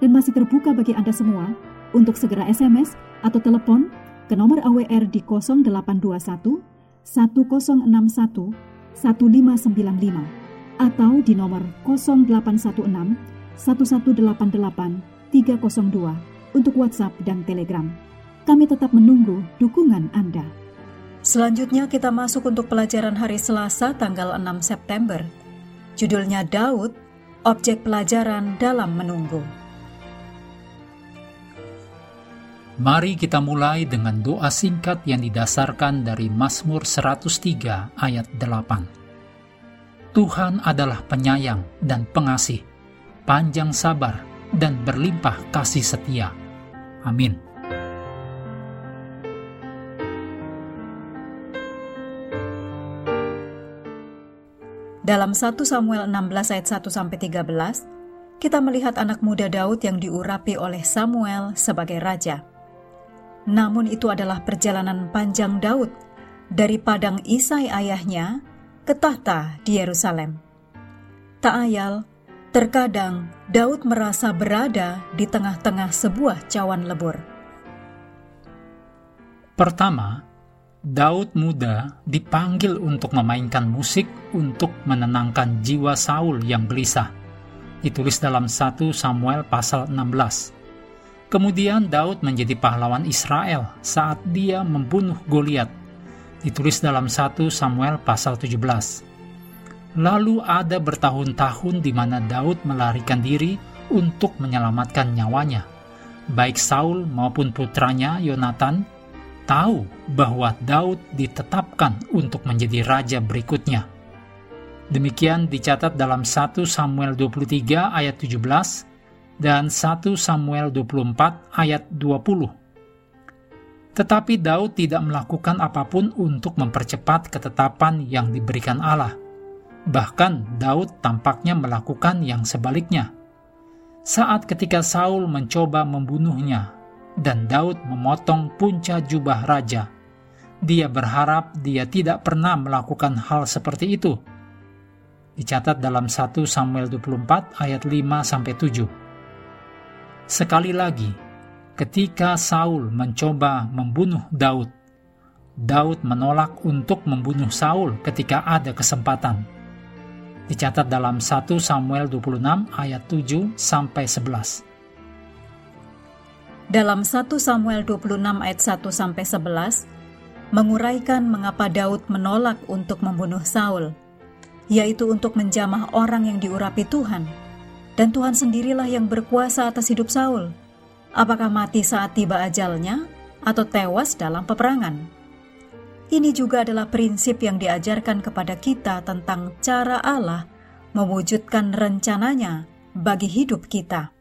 dan masih terbuka bagi Anda semua untuk segera SMS atau telepon ke nomor AWR di 0821 1061 1595 atau di nomor 0816 1188 302 untuk WhatsApp dan Telegram. Kami tetap menunggu dukungan Anda. Selanjutnya kita masuk untuk pelajaran hari Selasa tanggal 6 September. Judulnya Daud, objek pelajaran dalam menunggu. Mari kita mulai dengan doa singkat yang didasarkan dari Mazmur 103 ayat 8. Tuhan adalah penyayang dan pengasih, panjang sabar dan berlimpah kasih setia. Amin. Dalam 1 Samuel 16 ayat 1 sampai 13, kita melihat anak muda Daud yang diurapi oleh Samuel sebagai raja. Namun itu adalah perjalanan panjang Daud dari padang Isai ayahnya ke tahta di Yerusalem. Tak ayal, terkadang Daud merasa berada di tengah-tengah sebuah cawan lebur. Pertama, Daud muda dipanggil untuk memainkan musik untuk menenangkan jiwa Saul yang gelisah. Ditulis dalam 1 Samuel pasal 16. Kemudian Daud menjadi pahlawan Israel saat dia membunuh Goliat. Ditulis dalam 1 Samuel pasal 17. Lalu ada bertahun-tahun di mana Daud melarikan diri untuk menyelamatkan nyawanya. Baik Saul maupun putranya Yonatan tahu bahwa Daud ditetapkan untuk menjadi raja berikutnya. Demikian dicatat dalam 1 Samuel 23 ayat 17 dan 1 Samuel 24 ayat 20. Tetapi Daud tidak melakukan apa pun untuk mempercepat ketetapan yang diberikan Allah. Bahkan Daud tampaknya melakukan yang sebaliknya. Saat ketika Saul mencoba membunuhnya dan Daud memotong punca jubah raja, dia berharap dia tidak pernah melakukan hal seperti itu. Dicatat dalam 1 Samuel 24 ayat 5 sampai 7. Sekali lagi, ketika Saul mencoba membunuh Daud, Daud menolak untuk membunuh Saul ketika ada kesempatan. Dicatat dalam 1 Samuel 26 ayat 7 sampai 11. Dalam 1 Samuel 26 ayat 1 sampai 11 menguraikan mengapa Daud menolak untuk membunuh Saul, yaitu untuk menjamah orang yang diurapi Tuhan dan Tuhan sendirilah yang berkuasa atas hidup Saul. Apakah mati saat tiba ajalnya atau tewas dalam peperangan? Ini juga adalah prinsip yang diajarkan kepada kita tentang cara Allah mewujudkan rencananya bagi hidup kita.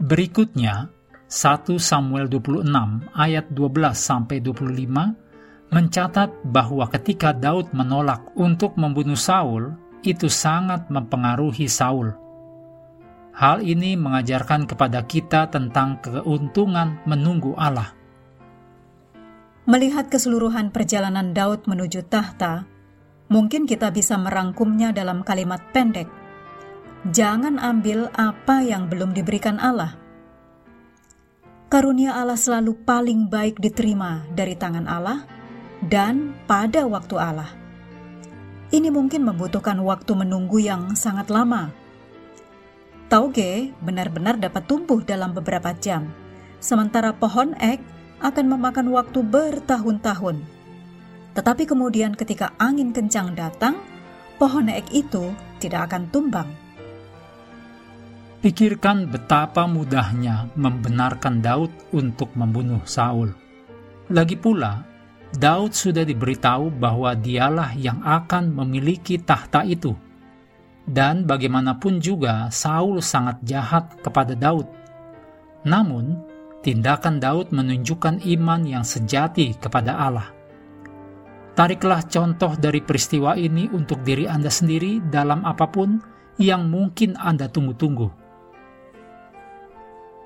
Berikutnya, 1 Samuel 26 ayat 12 sampai 25 mencatat bahwa ketika Daud menolak untuk membunuh Saul, itu sangat mempengaruhi Saul. Hal ini mengajarkan kepada kita tentang keuntungan menunggu Allah. Melihat keseluruhan perjalanan Daud menuju tahta, mungkin kita bisa merangkumnya dalam kalimat pendek. Jangan ambil apa yang belum diberikan Allah. Karunia Allah selalu paling baik diterima dari tangan Allah dan pada waktu Allah. Ini mungkin membutuhkan waktu menunggu yang sangat lama. Tauge benar-benar dapat tumbuh dalam beberapa jam, sementara pohon ek akan memakan waktu bertahun-tahun. Tetapi kemudian ketika angin kencang datang, pohon ek itu tidak akan tumbang. Pikirkan betapa mudahnya membenarkan Daud untuk membunuh Saul. Lagi pula, Daud sudah diberitahu bahwa dialah yang akan memiliki tahta itu. Dan bagaimanapun juga Saul sangat jahat kepada Daud. Namun, tindakan Daud menunjukkan iman yang sejati kepada Allah. Tariklah contoh dari peristiwa ini untuk diri Anda sendiri dalam apa pun yang mungkin Anda tunggu-tunggu.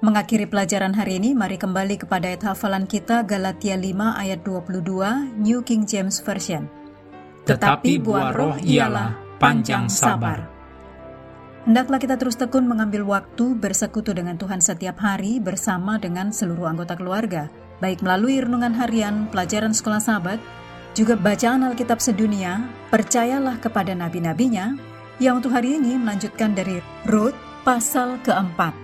Mengakhiri pelajaran hari ini, mari kembali kepada ayat hafalan kita Galatia 5 ayat 22 New King James Version. Tetapi buah roh ialah panjang sabar. Hendaklah kita terus tekun mengambil waktu bersekutu dengan Tuhan setiap hari bersama dengan seluruh anggota keluarga, baik melalui renungan harian, pelajaran sekolah sahabat, juga bacaan Alkitab sedunia, percayalah kepada nabi-nabinya, yang untuk hari ini melanjutkan dari Rut pasal keempat.